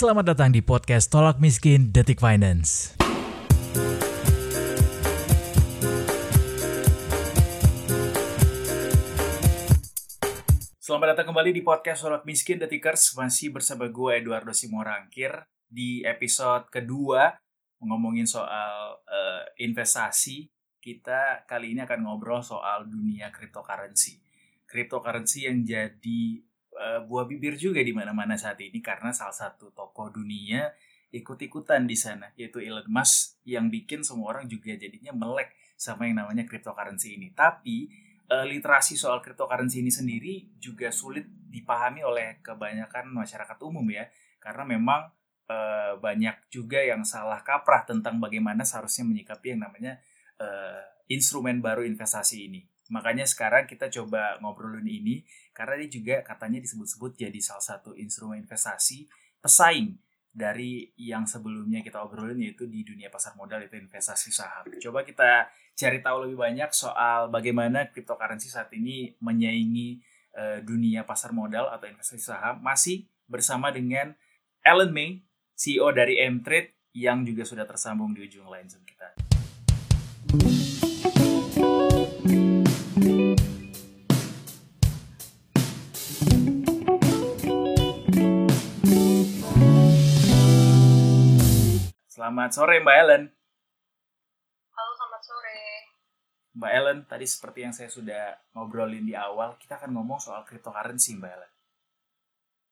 Selamat datang di podcast Tolak Miskin Detik Finance. Selamat datang kembali di podcast Tolak Miskin Detikers. Masih bersama gue Eduardo Simorangkir di episode kedua ngomongin soal uh, investasi. Kita kali ini akan ngobrol soal dunia cryptocurrency. Cryptocurrency yang jadi uh, buah bibir juga di mana-mana saat ini karena salah satu tokoh dunia ikut-ikutan di sana yaitu Elon Musk yang bikin semua orang juga jadinya melek sama yang namanya cryptocurrency ini. Tapi uh, literasi soal cryptocurrency ini sendiri juga sulit dipahami oleh kebanyakan masyarakat umum ya karena memang uh, banyak juga yang salah kaprah tentang bagaimana seharusnya menyikapi yang namanya instrumen baru investasi ini. Makanya sekarang kita coba ngobrolin ini karena dia juga katanya disebut-sebut jadi salah satu instrumen investasi pesaing dari yang sebelumnya kita obrolin yaitu di dunia pasar modal itu investasi saham. Coba kita cari tahu lebih banyak soal bagaimana cryptocurrency saat ini menyaingi uh, dunia pasar modal atau investasi saham masih bersama dengan Alan May, CEO dari M-Trade yang juga sudah tersambung di ujung line Zoom kita. Selamat sore Mbak Ellen. Halo, selamat sore. Mbak Ellen, tadi seperti yang saya sudah ngobrolin di awal, kita akan ngomong soal cryptocurrency Mbak Ellen.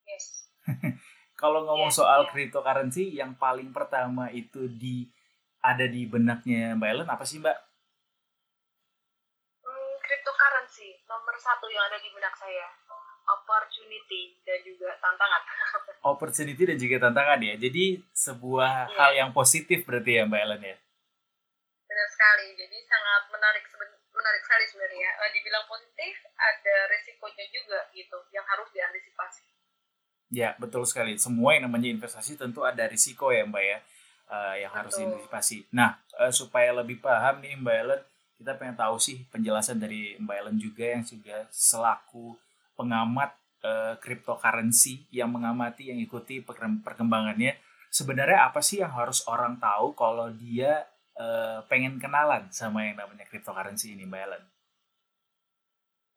Yes. Kalau ngomong Yes, soal yes. cryptocurrency, yang paling pertama itu di ada di benaknya Mbak Ellen apa sih Mbak? Hmm, cryptocurrency nomor satu yang ada di benak saya. Opportunity dan juga tantangan. Opportunity dan juga tantangan ya. Jadi sebuah Iya. hal yang positif berarti ya Mbak Ellen ya. Benar sekali. Jadi sangat menarik menarik sekali sebenarnya. Eh, dibilang positif, ada resikonya juga gitu yang harus diantisipasi. Ya, betul sekali. Semua yang namanya investasi tentu ada risiko ya, Mbak ya, eh, yang harus Betul. diantisipasi. Nah, eh, supaya lebih paham nih Mbak Ellen, kita pengen tahu sih penjelasan dari Mbak Ellen juga yang juga selaku pengamat eh, cryptocurrency yang mengamati, yang ikuti perkem- perkembangannya. Sebenarnya apa sih yang harus orang tahu kalau dia eh, pengen kenalan sama yang namanya cryptocurrency ini, Mbak Ellen?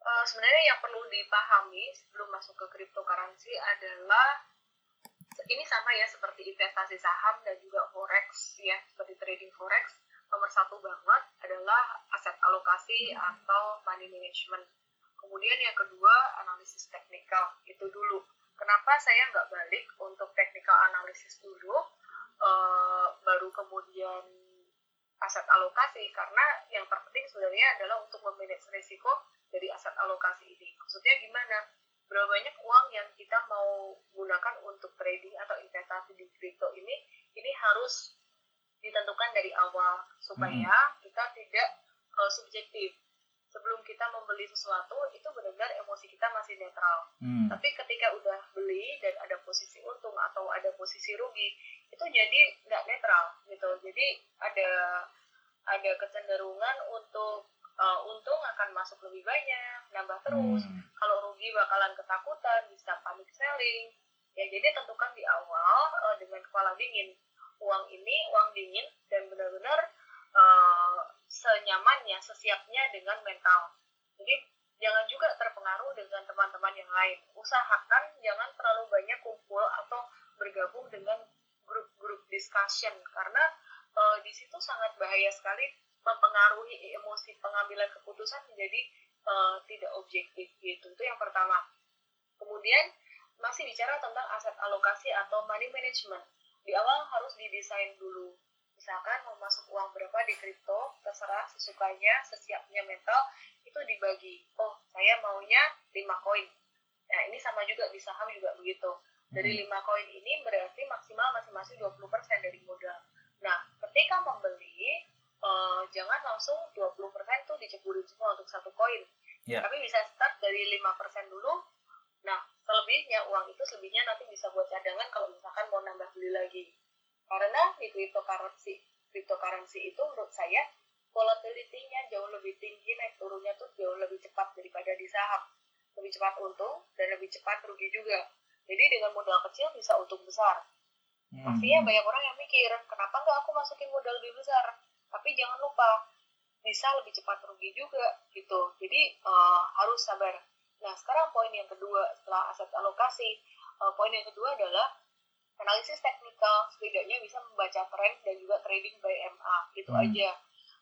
Eh, sebenarnya yang perlu dipahami sebelum masuk ke cryptocurrency adalah ini sama ya seperti investasi saham dan juga forex ya seperti trading forex nomor satu banget adalah aset alokasi atau money management kemudian yang kedua analisis teknikal itu dulu kenapa saya nggak balik untuk technical analisis dulu eh, baru kemudian aset alokasi karena yang terpenting sebenarnya adalah untuk memanage risiko dari aset alokasi ini. Maksudnya gimana? Berapa banyak uang yang kita mau gunakan untuk trading atau investasi di kripto ini, ini harus ditentukan dari awal supaya kita tidak uh, subjektif. Sebelum kita membeli sesuatu, itu benar-benar emosi kita masih netral. Hmm. Tapi ketika udah beli dan ada posisi untung atau ada posisi rugi, itu jadi nggak netral gitu. Jadi ada ada kecenderungan untuk uh, untung akan masuk lebih banyak, nambah terus. Hmm. Kalau rugi bakalan ketakutan, bisa panic selling. Ya jadi tentukan di awal uh, dengan kepala dingin. Uang ini uang dingin dan benar-benar uh, senyamannya, sesiapnya dengan mental. Jadi jangan juga terpengaruh dengan teman-teman yang lain. Usahakan jangan terlalu banyak kumpul atau bergabung dengan grup-grup discussion karena eh, di situ sangat bahaya sekali mempengaruhi emosi pengambilan keputusan menjadi eh, tidak objektif gitu. Itu yang pertama. Kemudian masih bicara tentang aset alokasi atau money management. Di awal harus didesain dulu. Misalkan mau masuk uang berapa di kripto, terserah sesukanya, sesiapnya mental, itu dibagi. Oh, saya maunya 5 koin. Nah, ini sama juga di saham juga begitu. Dari 5 koin ini berarti maksimal masing-masing 20% dari modal. Nah, ketika membeli, eh, jangan langsung 20% tuh diceburin semua untuk satu koin. Ya. Tapi bisa start dari 5% dulu. Nah, selebihnya uang itu selebihnya nanti bisa buat cadangan kalau misalkan mau nambah beli lagi. Karena di cryptocurrency, cryptocurrency itu menurut saya volatility-nya jauh lebih tinggi, naik turunnya tuh jauh lebih cepat daripada di saham. Lebih cepat untung dan lebih cepat rugi juga. Jadi dengan modal kecil bisa untung besar. Hmm. Pastinya banyak orang yang mikir, kenapa nggak aku masukin modal lebih besar? Tapi jangan lupa, bisa lebih cepat rugi juga gitu. Jadi uh, harus sabar. Nah sekarang poin yang kedua setelah aset alokasi, uh, poin yang kedua adalah analisis teknikal setidaknya bisa membaca tren dan juga trading by MA gitu hmm. aja.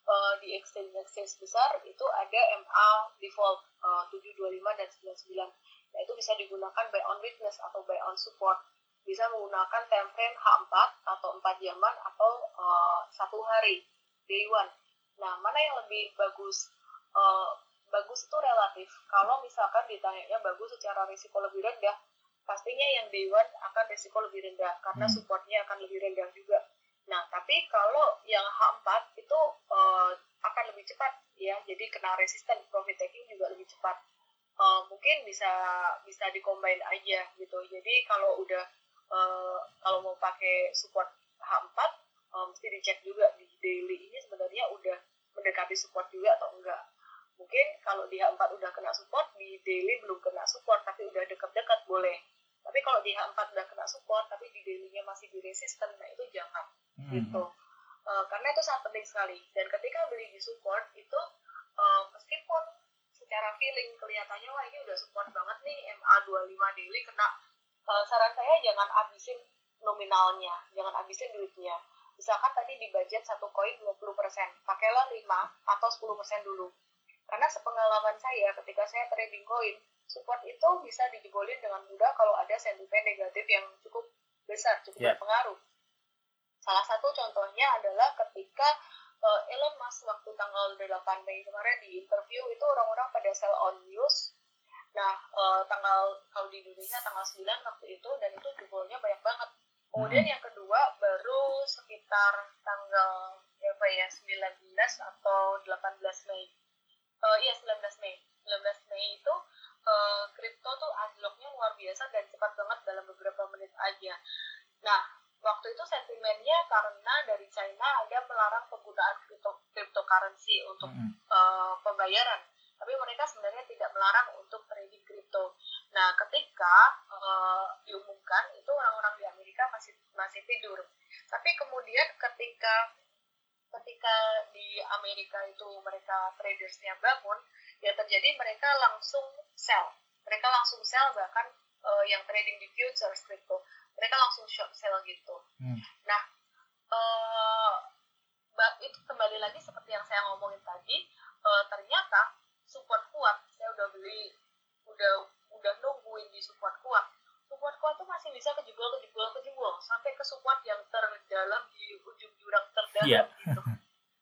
Uh, di exchange exchange besar itu ada MA default uh, 725 dan 99 nah itu bisa digunakan by on weakness atau by on support. Bisa menggunakan time frame H4 atau 4 jaman atau uh, satu hari day one. Nah mana yang lebih bagus? Uh, bagus itu relatif. Kalau misalkan ditanya bagus secara risiko lebih rendah pastinya yang day one akan risiko lebih rendah karena hmm. supportnya akan lebih rendah juga Nah, tapi kalau yang H4 itu uh, akan lebih cepat ya, jadi kena resisten profit taking juga lebih cepat. Uh, mungkin bisa bisa dikombin aja gitu. Jadi kalau udah uh, kalau mau pakai support H4 uh, mesti dicek juga di daily ini sebenarnya udah mendekati support juga atau enggak. Mungkin kalau di H4 udah kena support, di daily belum kena support tapi udah dekat-dekat boleh. Tapi kalau di H4 udah kena support tapi di daily-nya masih di resisten, nah itu jangan hmm. gitu. Uh, karena itu sangat penting sekali. Dan ketika beli di support itu uh, meskipun secara feeling kelihatannya wah ini udah support banget nih MA25 daily kena uh, saran saya jangan habisin nominalnya jangan habisin duitnya. Misalkan tadi di budget satu koin 20% pakailah 5 atau 10% dulu karena sepengalaman saya ketika saya trading koin support itu bisa dijebolin dengan mudah kalau ada sentimen negatif yang cukup besar cukup yeah. berpengaruh Salah satu contohnya adalah ketika uh, Elon Musk waktu tanggal 8 Mei kemarin di interview itu orang-orang pada sell on news. Nah, uh, tanggal kalau di Indonesia tanggal 9 waktu itu dan itu jebolnya banyak banget. Kemudian hmm. yang kedua baru sekitar tanggal ya apa ya 19 atau 18 Mei. Uh, iya 19 Mei. 19 Mei itu kripto uh, tuh anjloknya luar biasa dan cepat banget dalam beberapa menit aja. Nah, waktu itu sentimennya karena dari China ada melarang penggunaan crypto, cryptocurrency untuk mm -hmm. uh, pembayaran tapi mereka sebenarnya tidak melarang untuk trading kripto. Nah, ketika uh, diumumkan itu orang-orang di Amerika masih masih tidur. Tapi kemudian ketika ketika di Amerika itu mereka tradersnya bangun, ya terjadi mereka langsung sell. Mereka langsung sell bahkan uh, yang trading di futures crypto mereka langsung short sale gitu hmm. nah uh, itu kembali lagi seperti yang saya ngomongin tadi uh, ternyata support kuat saya udah beli udah udah nungguin di support kuat kuat tuh masih bisa kejebol kejebol kejebol sampai ke support yang terdalam di ujung jurang terdalam yeah. gitu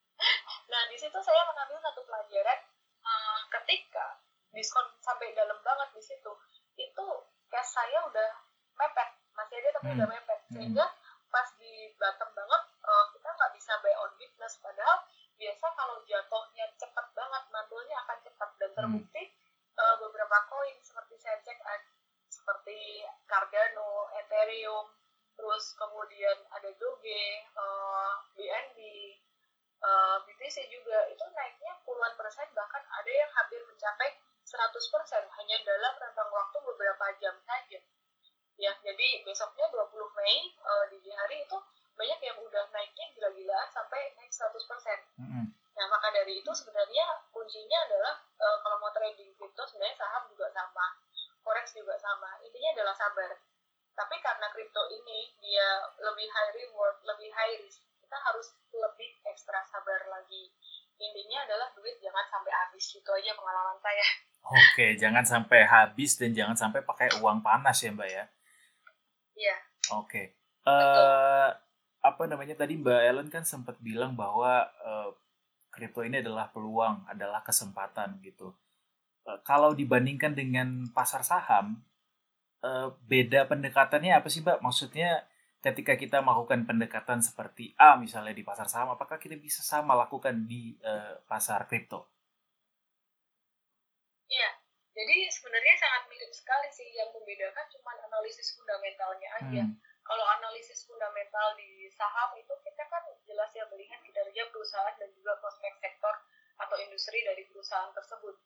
nah di situ saya mengambil satu pelajaran uh, ketika diskon sampai dalam banget di situ itu cash saya udah mepet masih ada tapi hmm. udah mepet hmm. sehingga pas di bottom banget uh, kita nggak bisa buy on weakness padahal biasa kalau jatuhnya cepat banget mandulnya akan cepat dan hmm. terbukti hmm. uh, beberapa koin seperti saya cek uh, seperti Cardano, Ethereum, terus kemudian ada Doge, uh, BNB, uh, BTC juga. Itu naiknya puluhan persen bahkan ada yang hampir mencapai 100% hanya dalam rentang waktu beberapa jam saja. Ya jadi besoknya 20 Mei uh, di hari itu banyak yang udah naiknya gila-gilaan sampai naik 100% mm-hmm. nah maka dari itu sebenarnya kuncinya adalah uh, kalau mau trading crypto sebenarnya saham juga sama forex juga sama intinya adalah sabar tapi karena crypto ini dia lebih high reward lebih high risk kita harus lebih ekstra sabar lagi intinya adalah duit jangan sampai habis itu aja pengalaman saya Oke, jangan sampai habis dan jangan sampai pakai uang panas ya Mbak ya. Iya. Oke. Uh, eh, apa namanya tadi Mbak Ellen kan sempat bilang bahwa uh, kripto ini adalah peluang, adalah kesempatan gitu. Uh, kalau dibandingkan dengan pasar saham, uh, beda pendekatannya apa sih Mbak? Maksudnya ketika kita melakukan pendekatan seperti A misalnya di pasar saham, apakah kita bisa sama lakukan di uh, pasar kripto? Iya, jadi sebenarnya sangat mirip sekali sih yang membedakan cuma analisis fundamentalnya aja. Hmm. Kalau analisis fundamental di saham itu kita kan jelas ya melihat kinerja perusahaan dan juga prospek sektor atau industri dari perusahaan tersebut.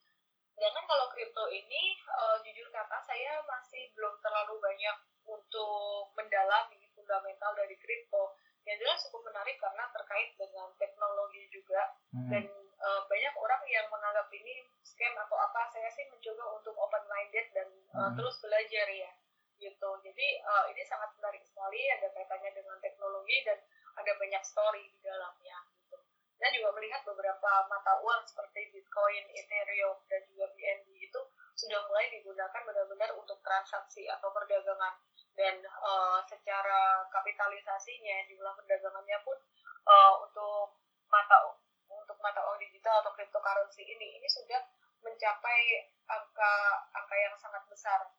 Sedangkan kalau kripto ini, uh, jujur kata saya masih belum terlalu banyak untuk mendalami fundamental dari kripto. Yang jelas cukup menarik karena terkait dengan teknologi juga. Hmm. dan uh, banyak orang yang menganggap ini scam atau apa. Saya sih mencoba untuk open minded dan uh, hmm. terus belajar ya gitu. Jadi uh, ini sangat menarik sekali. Ada kaitannya dengan teknologi dan ada banyak story di dalamnya gitu. Dan juga melihat beberapa mata uang seperti Bitcoin, Ethereum dan juga BNB itu sudah mulai digunakan benar-benar untuk transaksi atau perdagangan dan uh, secara kapitalisasinya jumlah perdagangannya pun uh, untuk mata untuk mata uang digital atau cryptocurrency ini ini sudah mencapai angka angka yang sangat besar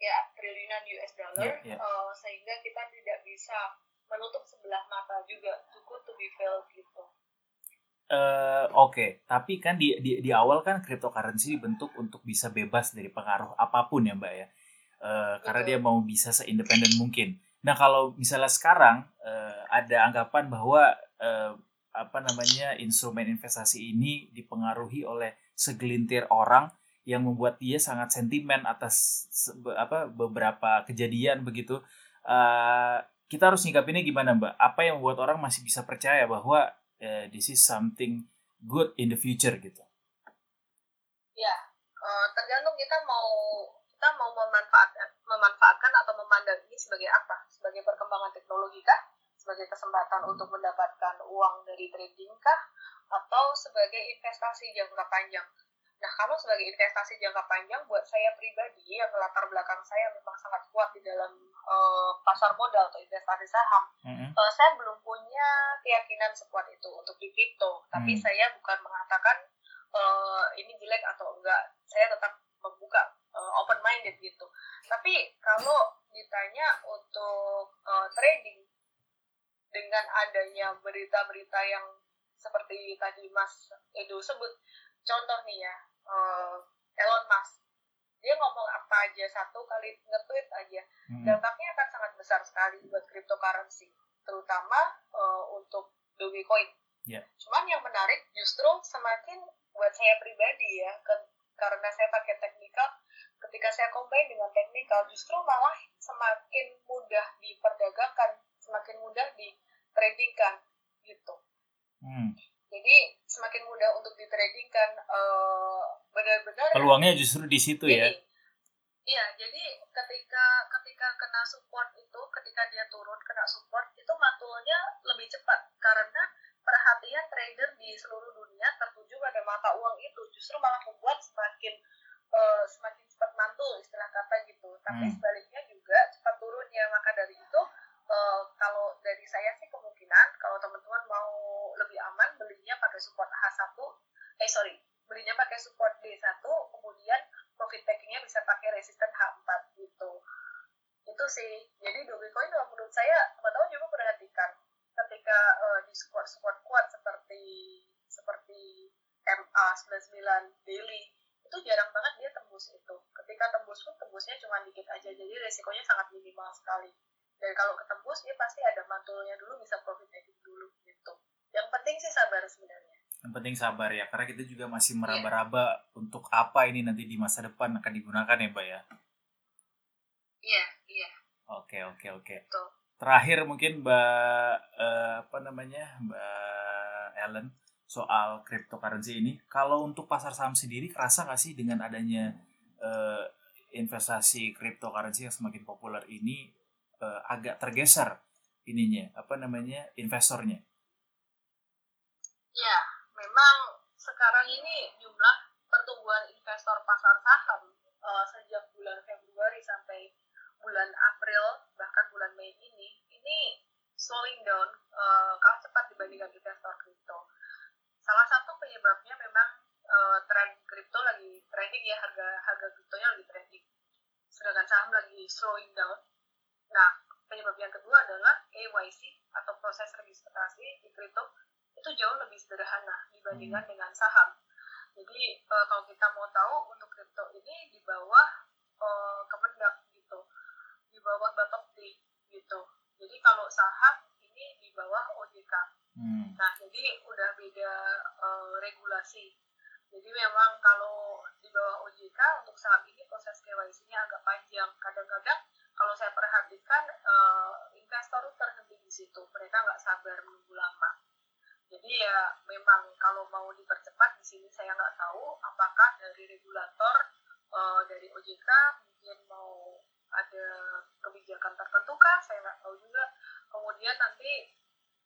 ya triliunan US dollar yeah, yeah. Uh, sehingga kita tidak bisa menutup sebelah mata juga good to be felt gitu. Uh, Oke, okay. tapi kan di, di di awal kan cryptocurrency dibentuk untuk bisa bebas dari pengaruh apa pun ya mbak ya, uh, karena dia mau bisa seindependen mungkin. Nah kalau misalnya sekarang uh, ada anggapan bahwa uh, apa namanya instrumen investasi ini dipengaruhi oleh segelintir orang yang membuat dia sangat sentimen atas apa beberapa kejadian begitu. Uh, kita harus nyikapinnya gimana mbak? Apa yang membuat orang masih bisa percaya bahwa uh, this is something good in the future gitu? Ya, tergantung kita mau kita mau memanfaatkan memanfaatkan atau memandang ini sebagai apa? Sebagai perkembangan teknologi kah? Sebagai kesempatan untuk mendapatkan uang dari trading kah? Atau sebagai investasi jangka panjang? Nah, kalau sebagai investasi jangka panjang, buat saya pribadi yang latar belakang saya memang sangat kuat di dalam uh, pasar modal atau investasi saham, mm-hmm. uh, saya belum punya keyakinan sekuat itu untuk di kripto. Tapi mm. saya bukan mengatakan uh, ini jelek atau enggak. Saya tetap membuka uh, open minded gitu. Tapi kalau ditanya untuk uh, trading dengan adanya berita-berita yang seperti tadi Mas Edo sebut, contoh nih ya, uh, Elon Musk dia ngomong apa aja satu kali nge-tweet aja hmm. dampaknya akan sangat besar sekali buat cryptocurrency terutama uh, untuk Dogecoin. Yeah. Cuman yang menarik justru semakin buat saya pribadi ya ke, karena saya pakai teknikal ketika saya combine dengan teknikal justru malah semakin mudah diperdagangkan semakin mudah ditradingkan gitu. Hmm. Jadi semakin mudah untuk ditradingkan uh, benar-benar peluangnya justru di situ ya. Iya, jadi ketika ketika kena support itu, ketika dia turun kena support itu mantulnya lebih cepat karena perhatian trader di seluruh dunia tertuju pada mata uang itu justru malah membuat semakin uh, semakin cepat mantul istilah kata gitu. Tapi hmm. sebaliknya juga cepat turunnya maka dari itu uh, kalau dari saya sih kemungkinan kalau teman-teman mau lebih aman belinya pakai support H1 eh sorry belinya pakai support D1 kemudian profit takingnya bisa pakai resisten H4 gitu. Itu sih. Jadi Dogecoin kalau menurut saya teman-teman juga perhatikan ketika uh, di support support kuat seperti seperti MA 99 daily itu jarang banget dia tembus itu. Ketika tembus pun tembusnya cuma dikit aja jadi resikonya sangat minimal sekali dan kalau ketembus dia pasti ada mantulnya dulu bisa profit taking dulu gitu. Yang penting sih sabar sebenarnya. Yang penting sabar ya karena kita juga masih meraba-raba yeah. untuk apa ini nanti di masa depan akan digunakan ya mbak ya? Iya yeah, iya. Yeah. oke oke. Oke terakhir mungkin mbak uh, apa namanya mbak Ellen soal cryptocurrency ini. Kalau untuk pasar saham sendiri kerasa nggak sih dengan adanya uh, investasi cryptocurrency yang semakin populer ini uh, agak tergeser ininya apa namanya investornya? Ya memang sekarang ini jumlah pertumbuhan investor pasar saham uh, sejak bulan Februari sampai bulan April bahkan bulan Mei ini ini slowing down uh, kalah cepat dibandingkan investor kripto. Salah satu penyebabnya memang uh, tren kripto lagi trending ya harga harga kriptonya lagi trending. Sedangkan saham lagi slowing down Nah, penyebab yang kedua adalah KYC atau proses registrasi di kripto itu jauh lebih sederhana dibandingkan hmm. dengan saham. Jadi e, kalau kita mau tahu untuk kripto ini di bawah e, Kemendak gitu, di bawah Bapepti gitu. Jadi kalau saham ini di bawah OJK. Hmm. Nah, jadi udah beda e, regulasi. Jadi memang kalau di bawah OJK untuk saham ini proses KYC-nya agak panjang. Kadang-kadang kalau kalau saya perhatikan uh, investor terhenti di situ mereka nggak sabar menunggu lama jadi ya memang kalau mau dipercepat di sini saya nggak tahu apakah dari regulator uh, dari OJK mungkin mau ada kebijakan tertentu kah saya nggak tahu juga kemudian nanti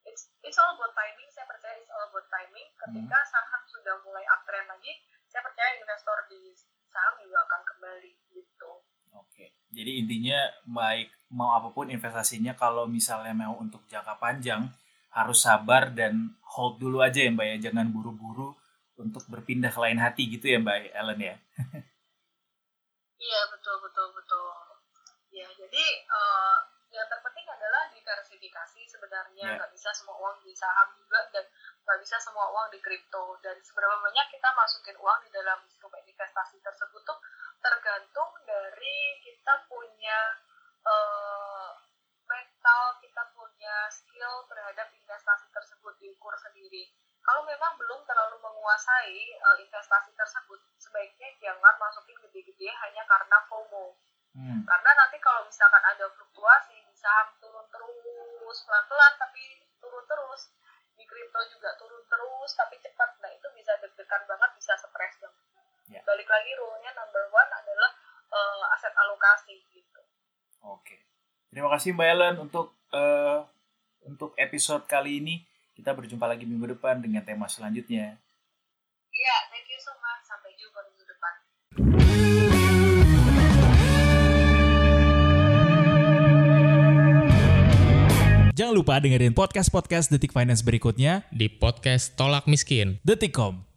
it's, it's all about timing. Saya percaya it's all about timing. Ketika hmm. saham sudah mulai uptrend lagi saya percaya investor di saham juga akan kembali gitu. Oke. Jadi intinya baik mau apa pun investasinya kalau misalnya mau untuk jangka panjang harus sabar dan hold dulu aja ya mbak ya. Jangan buru-buru untuk berpindah ke lain hati gitu ya mbak Ellen ya. Iya betul betul betul. Ya jadi uh, yang terpenting adalah diversifikasi sebenarnya ya. nggak yeah. bisa semua uang di saham juga dan nggak bisa semua uang di kripto dan seberapa banyak kita masukin uang di dalam instrumen investasi tersebut tuh tergantung dari kita punya uh, mental kita punya skill terhadap investasi tersebut diukur sendiri. Kalau memang belum terlalu menguasai uh, investasi tersebut, sebaiknya jangan masukin gede-gede hanya karena FOMO. Hmm. Karena nanti kalau misalkan ada fluktuasi saham turun terus pelan-pelan tapi turun terus, di kripto juga turun terus tapi cepat, nah itu bisa deg-degan banget, bisa stres banget. Yeah. Balik lagi rule-nya number one adalah uh, aset alokasi gitu. Oke. Okay. Terima kasih Mbak Ellen untuk uh, untuk episode kali ini. Kita berjumpa lagi minggu depan dengan tema selanjutnya. Lupa dengerin podcast-podcast Detik Finance berikutnya di podcast Tolak Miskin. Detikcom